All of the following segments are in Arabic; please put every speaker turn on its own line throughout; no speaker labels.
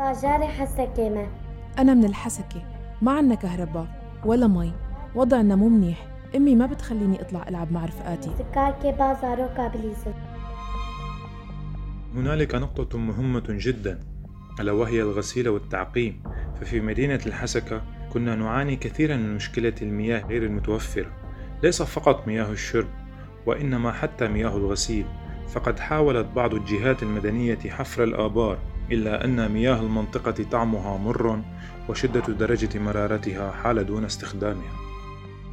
bajarê حسكة ما.
أنا من الحسكة ما عنا كهرباء ولا مي. وضعنا مو منيح. أمي ما بتخليني أطلع ألعب مع رفقاتي
سكاكي bajar و كابليزو
هنالك نقطة مهمة جدا ألا وهي الغسيل والتعقيم. ففي مدينة الحسكة كنا نعاني كثيرا من مشكلة المياه غير المتوفرة. ليس فقط مياه الشرب وإنما حتى مياه الغسيل. فقد حاولت بعض الجهات المدنية حفر الآبار إلا أن مياه المنطقة طعمها مر وشدة درجة مرارتها حال دون استخدامها.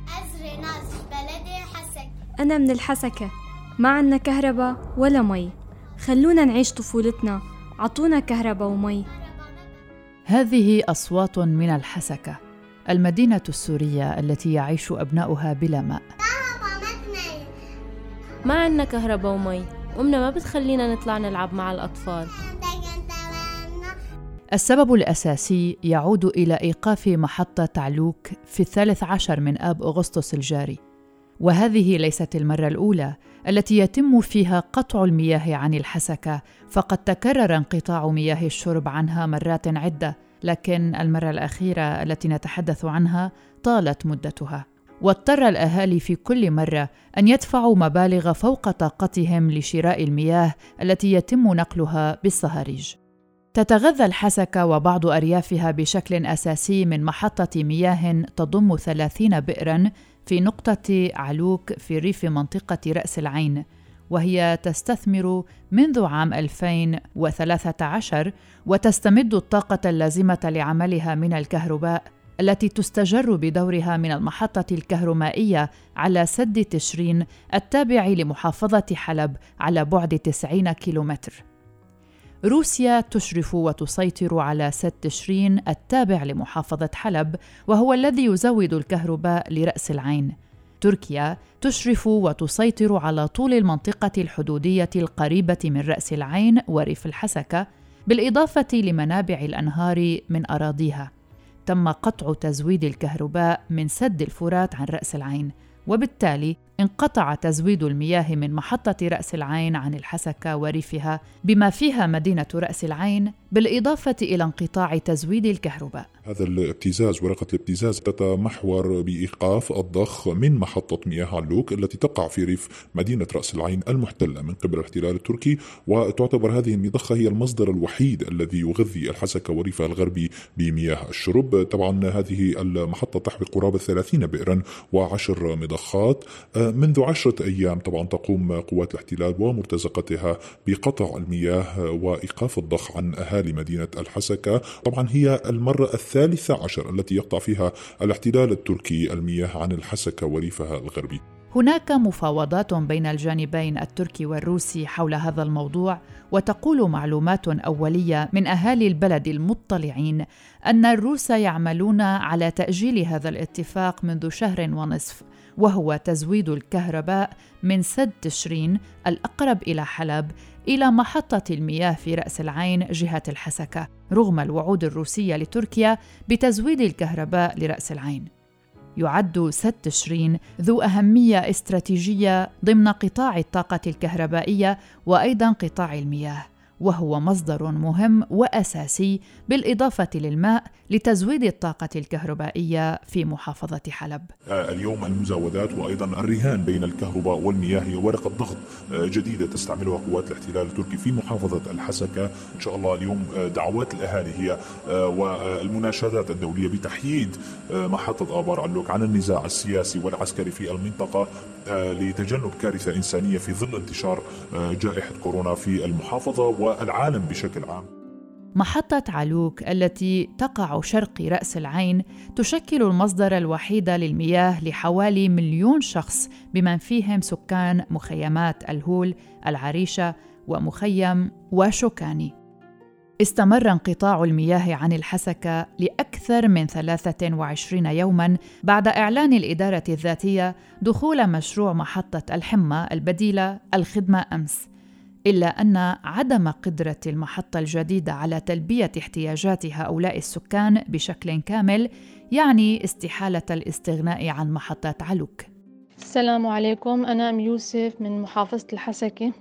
أزري ناس بلدي حسك
أنا من الحسكة. ما عنا كهرباء ولا مي. خلونا نعيش طفولتنا. عطونا كهرباء ومي.
هذه أصوات من الحسكة. المدينة السورية التي يعيش أبناؤها بلا ماء.
ما عنا كهرباء ومي. أمنا ما بتخلينا نطلع نلعب مع الأطفال.
السبب الأساسي يعود إلى إيقاف محطة علوك في الثالث عشر من آب أغسطس الجاري. وهذه ليست المرة الأولى التي يتم فيها قطع المياه عن الحسكة فقد تكرر انقطاع مياه الشرب عنها مرات عدة لكن المرة الأخيرة التي نتحدث عنها طالت مدتها. واضطر الأهالي في كل مرة أن يدفعوا مبالغ فوق طاقتهم لشراء المياه التي يتم نقلها بالصهاريج. تتغذى الحسكة وبعض أريافها بشكل أساسي من محطة مياه تضم ثلاثين بئراً في نقطة علوك في ريف منطقة رأس العين وهي تستثمر منذ عام 2013 وتستمد الطاقة اللازمة لعملها من الكهرباء التي تستجر بدورها من المحطة الكهرومائية على سد تشرين التابع لمحافظة حلب على بعد 90 كيلومتر. روسيا تشرف وتسيطر على سد تشرين التابع لمحافظة حلب وهو الذي يزود الكهرباء لرأس العين. تركيا تشرف وتسيطر على طول المنطقة الحدودية القريبة من رأس العين وريف الحسكة بالإضافة لمنابع الأنهار من أراضيها. تم قطع تزويد الكهرباء من سد الفرات عن رأس العين وبالتالي انقطع تزويد المياه من محطة رأس العين عن الحسكة وريفها بما فيها مدينة رأس العين بالإضافة إلى انقطاع تزويد الكهرباء.
هذا الابتزاز ورقة الابتزاز تتمحور بإيقاف الضخ من محطة مياه علوك التي تقع في ريف مدينة رأس العين المحتلة من قبل الاحتلال التركي وتعتبر هذه المضخة هي المصدر الوحيد الذي يغذي الحسكة وريفها الغربي بمياه الشرب. طبعا هذه المحطة تحوي قرابة 30 بئرا وعشر مضخات. منذ عشرة أيام طبعا تقوم قوات الاحتلال ومرتزقتها بقطع المياه وإيقاف الضخ عن أهالي مدينة الحسكة. طبعا هي المرة الثالثة عشر التي يقطع فيها الاحتلال التركي المياه عن الحسكة وريفها الغربي.
هناك مفاوضات بين الجانبين التركي والروسي حول هذا الموضوع وتقول معلومات أولية من أهالي البلد المطلعين أن الروس يعملون على تأجيل هذا الاتفاق منذ شهر ونصف. وهو تزويد الكهرباء من سد تشرين الأقرب إلى حلب إلى محطة المياه في رأس العين جهة الحسكة رغم الوعود الروسية لتركيا بتزويد الكهرباء لرأس العين. يعد سد تشرين ذو أهمية استراتيجية ضمن قطاع الطاقة الكهربائية وأيضا قطاع المياه. وهو مصدر مهم وأساسي بالإضافة للماء لتزويد الطاقة الكهربائية في محافظة حلب.
آه، اليوم المزاودات وأيضا الرهان بين الكهرباء والمياه هي ورقه ضغط آه، جديدة تستعملها قوات الاحتلال التركي في محافظة الحسكة، إن شاء الله اليوم آه، دعوات الأهالي هي والمناشدات الدولية بتحييد محطة آبار علوك عن النزاع السياسي والعسكري في المنطقة لتجنب كارثة إنسانية في ظل انتشار جائحة كورونا في المحافظة. والعالم بشكل عام
محطة علوك التي تقع شرق رأس العين تشكل المصدر الوحيد للمياه لحوالي مليون شخص بمن فيهم سكان مخيمات الهول، العريشة ومخيم وشوكاني. استمر انقطاع المياه عن الحسكة لأكثر من 23 يوماً بعد إعلان الإدارة الذاتية دخول مشروع محطة الحمى البديلة الخدمة أمس. إلا أن عدم قدرة المحطة الجديدة على تلبية احتياجات هؤلاء السكان بشكل كامل يعني استحالة الاستغناء عن محطة علوك.
السلام عليكم. أنا أم يوسف من محافظة الحسكة.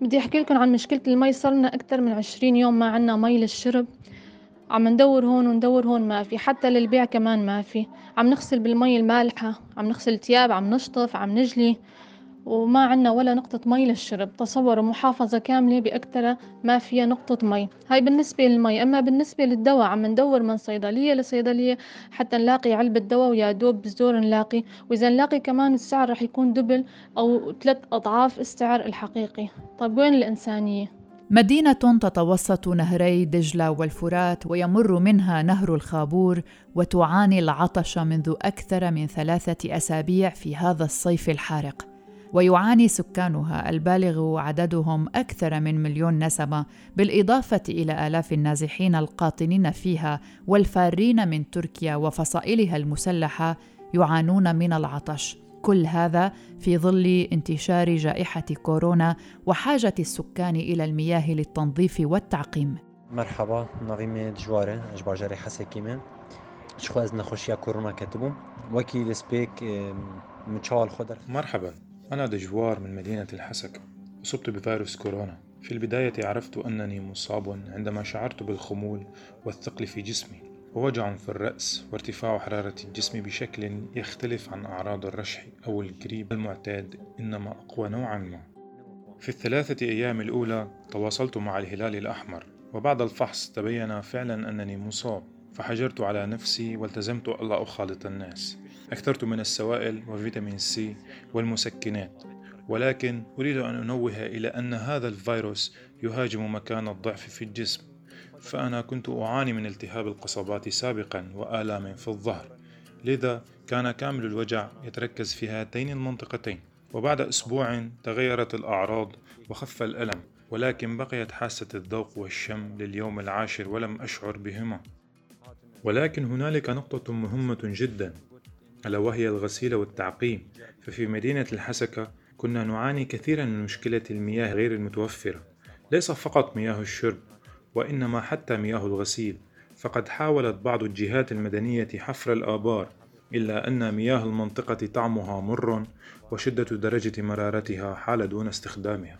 بدي أحكي لكم عن مشكلة المي صرنا أكثر من عشرين يوم ما عنا مي للشرب عم ندور هون وندور هون ما في حتى للبيع كمان ما في. عم نغسل بالمي المالحة عم نغسل تياب عم نشطف عم نجلي. وما عنا ولا نقطة مي للشرب تصوروا محافظة كاملة بأكثر ما فيها نقطة مي. هاي بالنسبة للمي أما بالنسبة للدواء عم ندور من صيدلية لصيدلية حتى نلاقي علبة دواء ويا دوب بزور نلاقي. وإذا نلاقي كمان السعر رح يكون دبل أو ثلاث أضعاف السعر الحقيقي. طيب وين الإنسانية؟
مدينة تتوسط نهري دجلة والفرات ويمر منها نهر الخابور وتعاني العطش منذ أكثر من ثلاثة أسابيع في هذا الصيف الحارق. ويعاني سكانها البالغ عددهم أكثر من مليون نسمة بالإضافة إلى آلاف النازحين القاطنين فيها والفارين من تركيا وفصائلها المسلحة يعانون من العطش. كل هذا في ظل انتشار جائحة كورونا وحاجة السكان إلى المياه للتنظيف والتعقيم.
مرحبا نظيمة جوارة أجبار جاري حسكيمة شخو أزنا خوشيا كورونا كتبو وكيل سبيك متشال خضر
مرحبا. أنا دجوار من مدينة الحسكة أصبت بفيروس كورونا. في البداية عرفت أنني مصاب عندما شعرت بالخمول والثقل في جسمي. ووجع في الرأس وارتفاع حرارة الجسم بشكل يختلف عن أعراض الرشح أو الجريب المعتاد إنما أقوى نوعا ما. في الثلاثة أيام الأولى تواصلت مع الهلال الأحمر وبعد الفحص تبين فعلا أنني مصاب. فحجرت على نفسي والتزمت ألا أخالط الناس. أكثرت من السوائل وفيتامين سي والمسكنات ولكن أريد أن أنوه إلى أن هذا الفيروس يهاجم مكان الضعف في الجسم فأنا كنت أعاني من التهاب القصبات سابقا وآلام في الظهر لذا كان كامل الوجع يتركز في هاتين المنطقتين. وبعد أسبوع تغيرت الأعراض وخف الألم ولكن بقيت حاسة الذوق والشم لليوم العاشر ولم أشعر بهما. ولكن هنالك نقطة مهمة جدا. ألا وهي الغسيل والتعقيم. ففي مدينة الحسكة كنا نعاني كثيرا من مشكلة المياه غير المتوفرة. ليس فقط مياه الشرب وإنما حتى مياه الغسيل. فقد حاولت بعض الجهات المدنية حفر الآبار إلا أن مياه المنطقة طعمها مر وشدة درجة مرارتها حال دون استخدامها.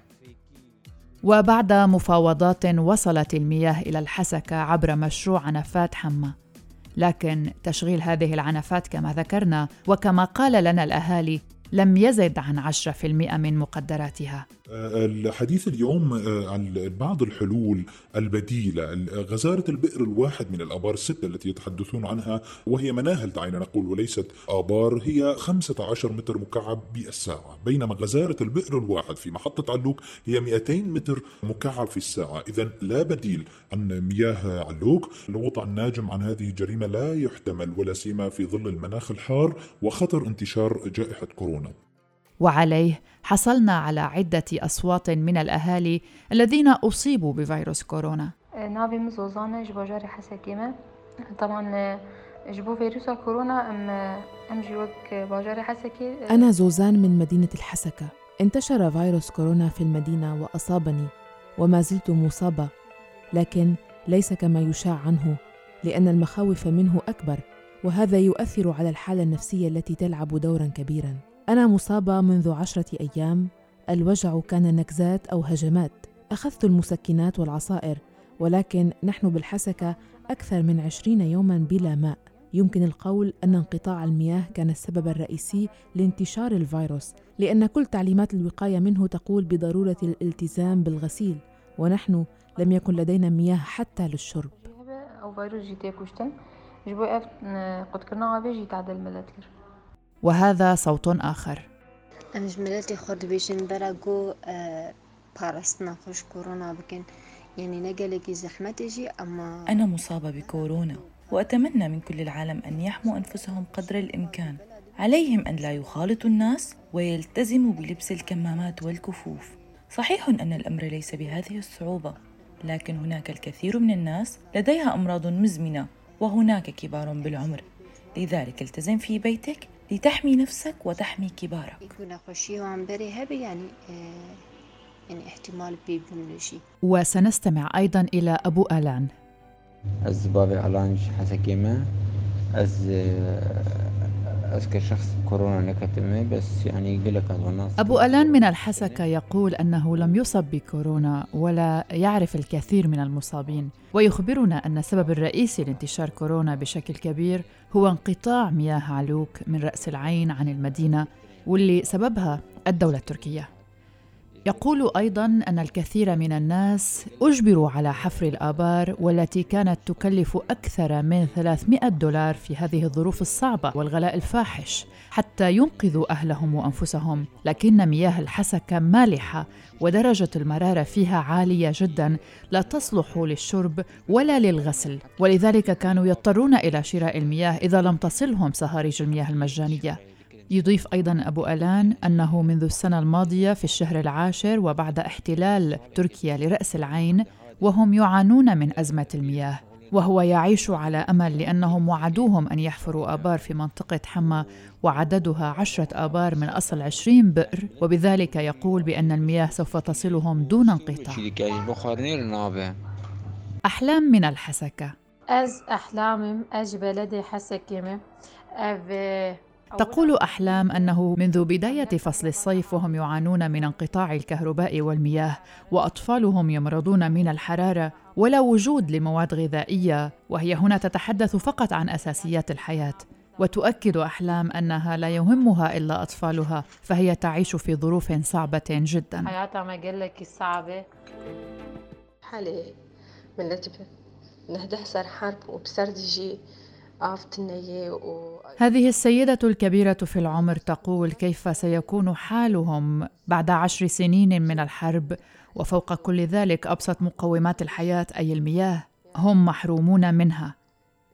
وبعد مفاوضات وصلت المياه إلى الحسكة عبر مشروع عنفات حمى لكن تشغيل هذه العنفات كما ذكرنا وكما قال لنا الأهالي لم يزد عن 10% من مقدراتها.
الحديث اليوم آه، عن بعض الحلول البديلة. غزارة البئر الواحد من الآبار الستة التي يتحدثون عنها وهي مناهل دعينا نقول وليست آبار هي 15 متر مكعب بالساعة. بينما غزارة البئر الواحد في محطة علوك هي 200 متر مكعب في الساعة. إذا لا بديل عن مياه علوك الوضع الناجم عن هذه الجريمة لا يحتمل ولا سيما في ظل المناخ الحار وخطر انتشار جائحة كورونا.
وعليه حصلنا على عدة أصوات من الأهالي الذين أصيبوا بفيروس كورونا.
نافي مزوزانة جبو جاري حسكيمة طبعا جبو فيروس كورونا أم أم جيوك باجاري حسكي
أنا زوزان من مدينة الحسكة. انتشر فيروس كورونا في المدينة وأصابني وما زلت مصابة لكن ليس كما يشاع عنه لأن المخاوف منه أكبر وهذا يؤثر على الحالة النفسية التي تلعب دورا كبيرا. أنا مصابة منذ عشرة أيام. الوجع كان نكزات أو هجمات. أخذت المسكنات والعصائر ولكن نحن بالحسكة أكثر من عشرين يوما بلا ماء. يمكن القول أن انقطاع المياه كان السبب الرئيسي لانتشار الفيروس لأن كل تعليمات الوقاية منه تقول بضرورة الالتزام بالغسيل ونحن لم يكن لدينا مياه حتى للشرب.
أو فيروس قد كنا جيت عدل ملتر
وهذا صوت آخر.
أنا جملتي خود بارستنا خوش كورونا بكن يعني نقلك زحمة تجي أما
أنا مصابة بكورونا وأتمنى من كل العالم أن يحموا أنفسهم قدر الإمكان. عليهم أن لا يخالطوا الناس ويلتزموا بلبس الكمامات والكفوف. صحيح أن الأمر ليس بهذه الصعوبة لكن هناك الكثير من الناس لديها أمراض مزمنة وهناك كبار بالعمر. لذلك التزم في بيتك لتحمي نفسك وتحمي كبارك.
يكون خوشي وعم بري هبي يعني آه يعني احتمال بيبنوشي
وسنستمع أيضا إلى أبو آلان.
از بابي علان حسكيمة أز
أذكر شخص كورونا نكتمه بس يعني لك الناس
أبو ألان من الحسكة يقول أنه لم يصب بكورونا ولا يعرف الكثير من المصابين ويخبرنا أن السبب الرئيسي لانتشار كورونا بشكل كبير هو انقطاع مياه علوك من رأس العين عن المدينة واللي سببها الدولة التركية. يقول أيضا أن الكثير من الناس أجبروا على حفر الآبار والتي كانت تكلف أكثر من 300 دولار في هذه الظروف الصعبة والغلاء الفاحش حتى ينقذوا أهلهم وأنفسهم. لكن مياه الحسكة مالحة ودرجة المرارة فيها عالية جدا لا تصلح للشرب ولا للغسل. ولذلك كانوا يضطرون إلى شراء المياه إذا لم تصلهم صهاريج المياه المجانية. يضيف أيضا أبو ألان أنه منذ السنة الماضية في الشهر العاشر وبعد احتلال تركيا لرأس العين وهم يعانون من أزمة المياه وهو يعيش على أمل لأنهم وعدوهم أن يحفروا آبار في منطقة حما وعددها عشرة آبار من أصل عشرين بئر وبذلك يقول بأن المياه سوف تصلهم دون انقطاع. أحلام من الحسكة.
أز أحلامم اج بلدي حسكمة أف
تقول أحلام أنه منذ بداية فصل الصيف وهم يعانون من انقطاع الكهرباء والمياه وأطفالهم يمرضون من الحرارة ولا وجود لمواد غذائية وهي هنا تتحدث فقط عن أساسيات الحياة. وتؤكد أحلام أنها لا يهمها إلا أطفالها فهي تعيش في ظروف صعبة جدا.
حياتها ما قال لك صعبة؟
حالي من لتبة نهده صار حرب وبسردجي
هذه السيدة الكبيرة في العمر تقول كيف سيكون حالهم بعد عشر سنين من الحرب وفوق كل ذلك أبسط مقومات الحياة أي المياه هم محرومون منها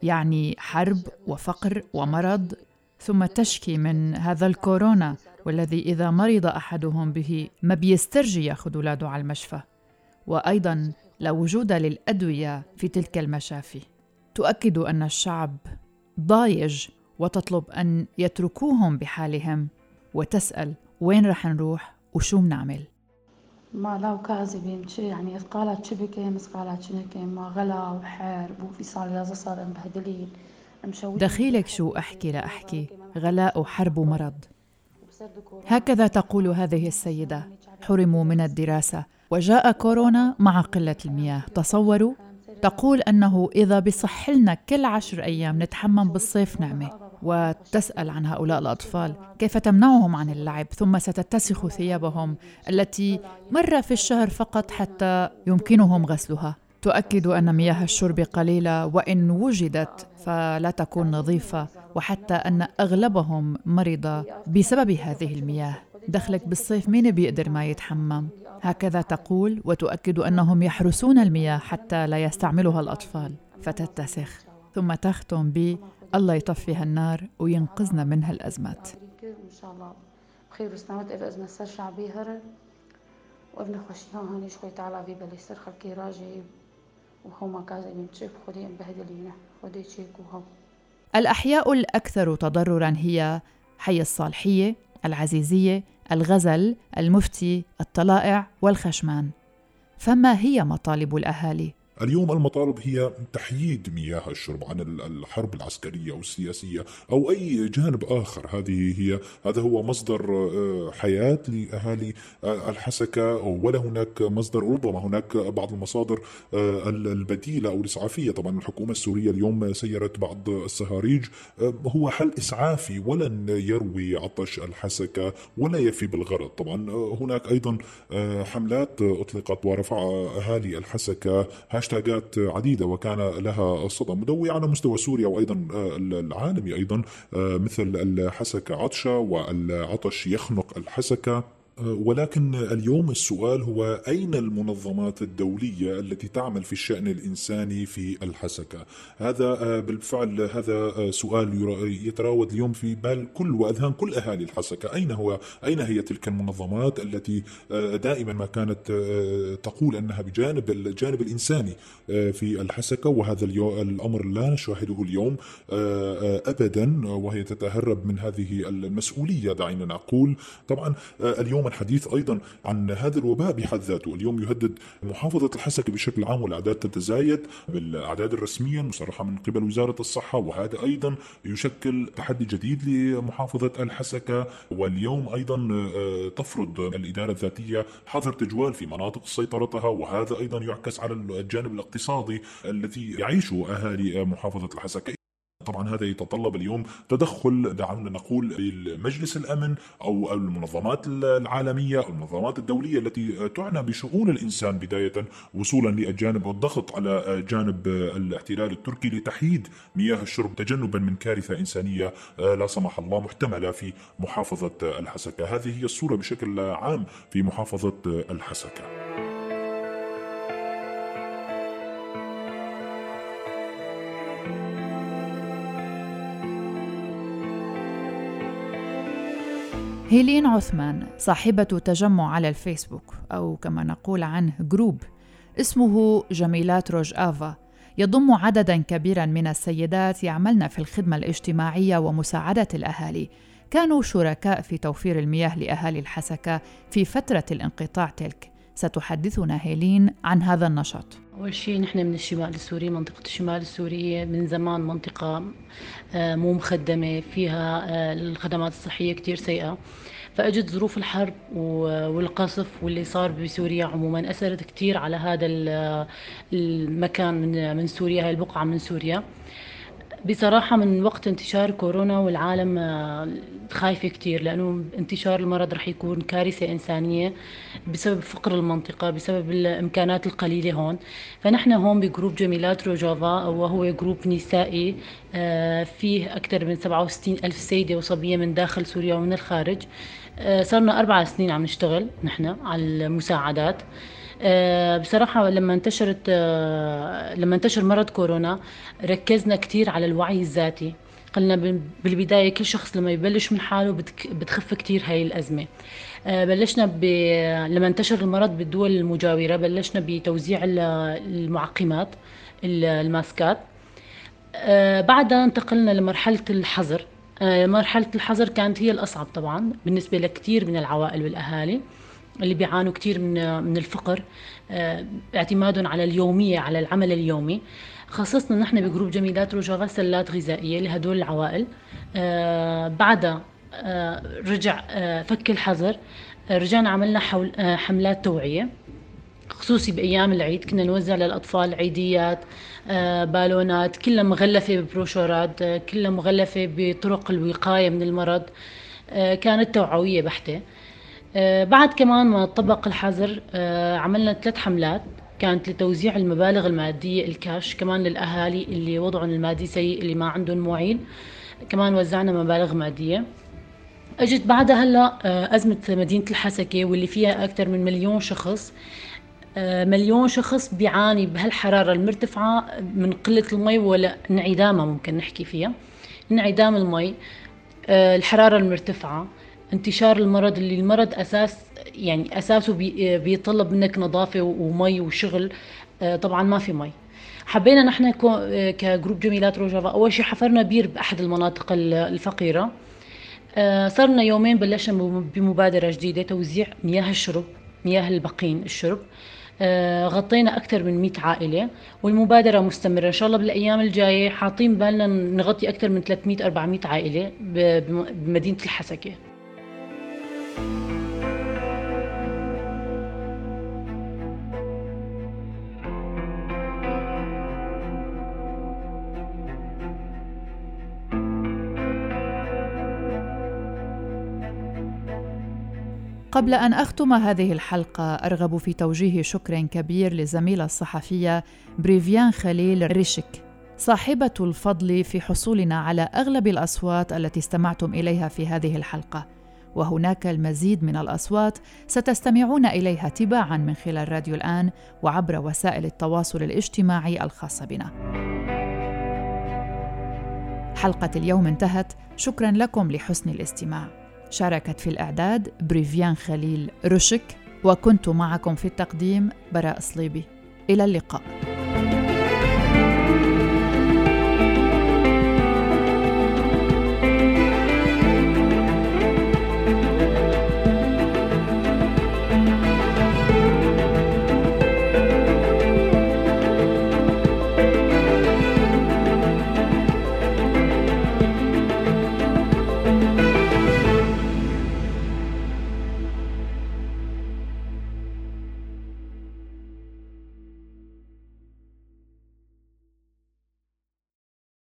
يعني حرب وفقر ومرض ثم تشكي من هذا الكورونا والذي إذا مرض أحدهم به ما بيسترجي يأخذ ولاده على المشفى. وأيضا لا وجود للأدوية في تلك المشافي. تؤكد أن الشعب ضايج وتطلب أن يتركوهم بحالهم وتسأل وين رح نروح وشو بنعمل
ما لو كاذبين شي يعني قالت شبكة مس قالت شنكة ما غلا وحرب وفي صار يازا صار مبهدلين
دخيلك شو أحكي لأحكي غلاء وحرب ومرض. هكذا تقول هذه السيدة حرموا من الدراسة وجاء كورونا مع قلة المياه تصوروا تقول أنه إذا بصح لنا كل عشر أيام نتحمم بالصيف نعمة وتسأل عن هؤلاء الأطفال كيف تمنعهم عن اللعب ثم ستتسخ ثيابهم التي مرة في الشهر فقط حتى يمكنهم غسلها. تؤكد أن مياه الشرب قليلة وإن وجدت فلا تكون نظيفة وحتى أن أغلبهم مرضى بسبب هذه المياه. دخلك بالصيف مين بيقدر ما يتحمم؟ هكذا تقول وتؤكد أنهم يحرسون المياه حتى لا يستعملها الأطفال. فتتسخ. ثم تختم ب الله يطفي هالنار وينقذنا من هالازمات
ان شاء الله بخير إذا بيهر وابن هاني شوي تعالى في بلي خدي تشيك
الأحياء الأكثر تضررا هي حي الصالحية العزيزية الغزل المفتي الطلائع والخشمان. فما هي مطالب الأهالي؟
اليوم المطالب هي تحييد مياه الشرب عن الحرب العسكرية أو السياسيه أو أي جانب آخر. هذه هي هذا هو مصدر آه، حياة لأهالي آه، الحسكة ولا هناك مصدر ربما هناك بعض المصادر آه، البديلة أو الإسعافية. طبعا الحكومة السورية اليوم سيرت بعض الصهاريج هو حل إسعافي ولن يروي عطش الحسكة ولا يفي بالغرض. طبعا هناك أيضا حملات أطلقت ورفع أهالي الحسكة هاشتاجات عديدة وكان لها صدى مدوي على مستوى سوريا وأيضا آه، العالمي أيضا آه، مثل الحسكة عطشة والعطش يخنق الحسكة. ولكن اليوم السؤال هو أين المنظمات الدولية التي تعمل في الشأن الإنساني في الحسكة؟ هذا آه، بالفعل هذا آه، سؤال يتراود اليوم في بال كل وأذهان كل أهالي الحسكة. أين هو أين هي تلك المنظمات التي آه، دائما ما كانت تقول أنها بجانب الجانب الإنساني في الحسكة؟ وهذا الأمر لا نشاهده اليوم أبدا وهي تتهرب من هذه المسؤولية دعينا نقول. طبعا اليوم اليوم الحديث أيضا عن هذا الوباء بحد ذاته. اليوم يهدد محافظة الحسكة بشكل عام والأعداد تتزايد بالأعداد الرسمية المصرحة من قبل وزارة الصحة وهذا أيضا يشكل تحدي جديد لمحافظة الحسكة واليوم أيضا آه، تفرض الإدارة الذاتية حظر تجوال في مناطق سيطرتها وهذا أيضا يعكس على الجانب الاقتصادي الذي يعيشه أهالي محافظة الحسكة طبعا هذا يتطلب اليوم تدخل دعونا نقول المجلس الأمن أو المنظمات العالمية أو المنظمات الدولية التي تعنى بشؤون الإنسان بداية وصولا للجانب والضغط على جانب الاحتلال التركي لتحييد مياه الشرب تجنبا من كارثة إنسانية لا سمح الله محتملة في محافظة الحسكة، هذه هي الصورة بشكل عام في محافظة الحسكة.
هيلين عثمان صاحبة تجمع على الفيسبوك أو كما نقول عنه جروب اسمه جميلات روج آفا يضم عددا كبيرا من السيدات يعملن في الخدمة الاجتماعية ومساعدة الأهالي. كانوا شركاء في توفير المياه لأهالي الحسكة في فترة الانقطاع تلك. ستحدثنا هيلين عن هذا النشاط.
أول شيء نحن من الشمال السوري منطقة الشمال السورية من زمان منطقة آه، مو مخدمة فيها آه، الخدمات الصحية كتير سيئة. فأجت ظروف الحرب والقصف واللي صار بسوريا عموما أثرت كثير على هذا المكان من سوريا هاي البقعة من سوريا. بصراحة من وقت انتشار كورونا والعالم آه، خايفة كتير لأنه انتشار المرض رح يكون كارثة إنسانية بسبب فقر المنطقة بسبب الإمكانات القليلة هون. فنحن هون بجروب جميلات روجافا وهو جروب نسائي آه، فيه أكثر من 67 ألف سيدة وصبية من داخل سوريا ومن الخارج. آه، صرنا أربع سنين عم نشتغل نحن على المساعدات. بصراحة لما انتشرت آه، لما انتشر مرض كورونا ركزنا كثير على الوعي الذاتي. قلنا بالبداية كل شخص لما يبلش من حاله بتخف كثير هاي الأزمة. آه، بلشنا ب... لما انتشر المرض بالدول المجاورة بلشنا بتوزيع المعقمات الماسكات. بعدها انتقلنا لمرحلة الحظر. مرحلة الحظر كانت هي الأصعب طبعا بالنسبة لكثير من العوائل والأهالي. اللي بيعانوا كثير من من الفقر آه، اعتمادهم على اليومية على العمل اليومي. خصصنا نحن بجروب جميلات رجاء سلات غذائية لهدول العوائل. آه، بعدها آه، رجع فك الحظر رجعنا عملنا حول حملات توعية خصوصي بأيام العيد. كنا نوزع للأطفال عيديات بالونات كلها مغلفة ببروشورات كلها مغلفة بطرق الوقاية من المرض. كانت توعوية بحتة. بعد كمان ما طبق الحظر آه، عملنا ثلاث حملات كانت لتوزيع المبالغ المادية الكاش كمان للأهالي اللي وضعهم المادي سيء اللي ما عندهم معين كمان وزعنا مبالغ مادية. أجت بعدها هلا آه، أزمة مدينة الحسكة واللي فيها أكثر من مليون شخص مليون شخص بيعاني بهالحرارة المرتفعة من قلة المي ولا انعدامها ممكن نحكي فيها انعدام المي الحرارة المرتفعة. انتشار المرض اللي المرض أساس يعني أساسه بيطلب منك نظافة ومي وشغل. آه، طبعا ما في مي. حبينا نحن آه، كجروب جميلات روجافا. أول شيء حفرنا بير بأحد المناطق الفقيرة. آه، صرنا يومين بلشنا بمبادرة جديدة توزيع مياه الشرب مياه البقين الشرب. غطينا أكثر من 100 عائلة والمبادرة مستمرة. إن شاء الله بالأيام الجاية حاطين بالنا نغطي أكثر من 300 400 عائلة بمدينة الحسكة.
قبل أن أختم هذه الحلقة أرغب في توجيه شكر كبير لزميلة الصحفية بريفيان خليل ريشك صاحبة الفضل في حصولنا على أغلب الأصوات التي استمعتم إليها في هذه الحلقة. وهناك المزيد من الأصوات ستستمعون إليها تباعا من خلال راديو الآن وعبر وسائل التواصل الاجتماعي الخاصة بنا. حلقة اليوم انتهت. شكرا لكم لحسن الاستماع. شاركت في الإعداد بريفيان خليل رشك وكنت معكم في التقديم براء صليبي. إلى اللقاء.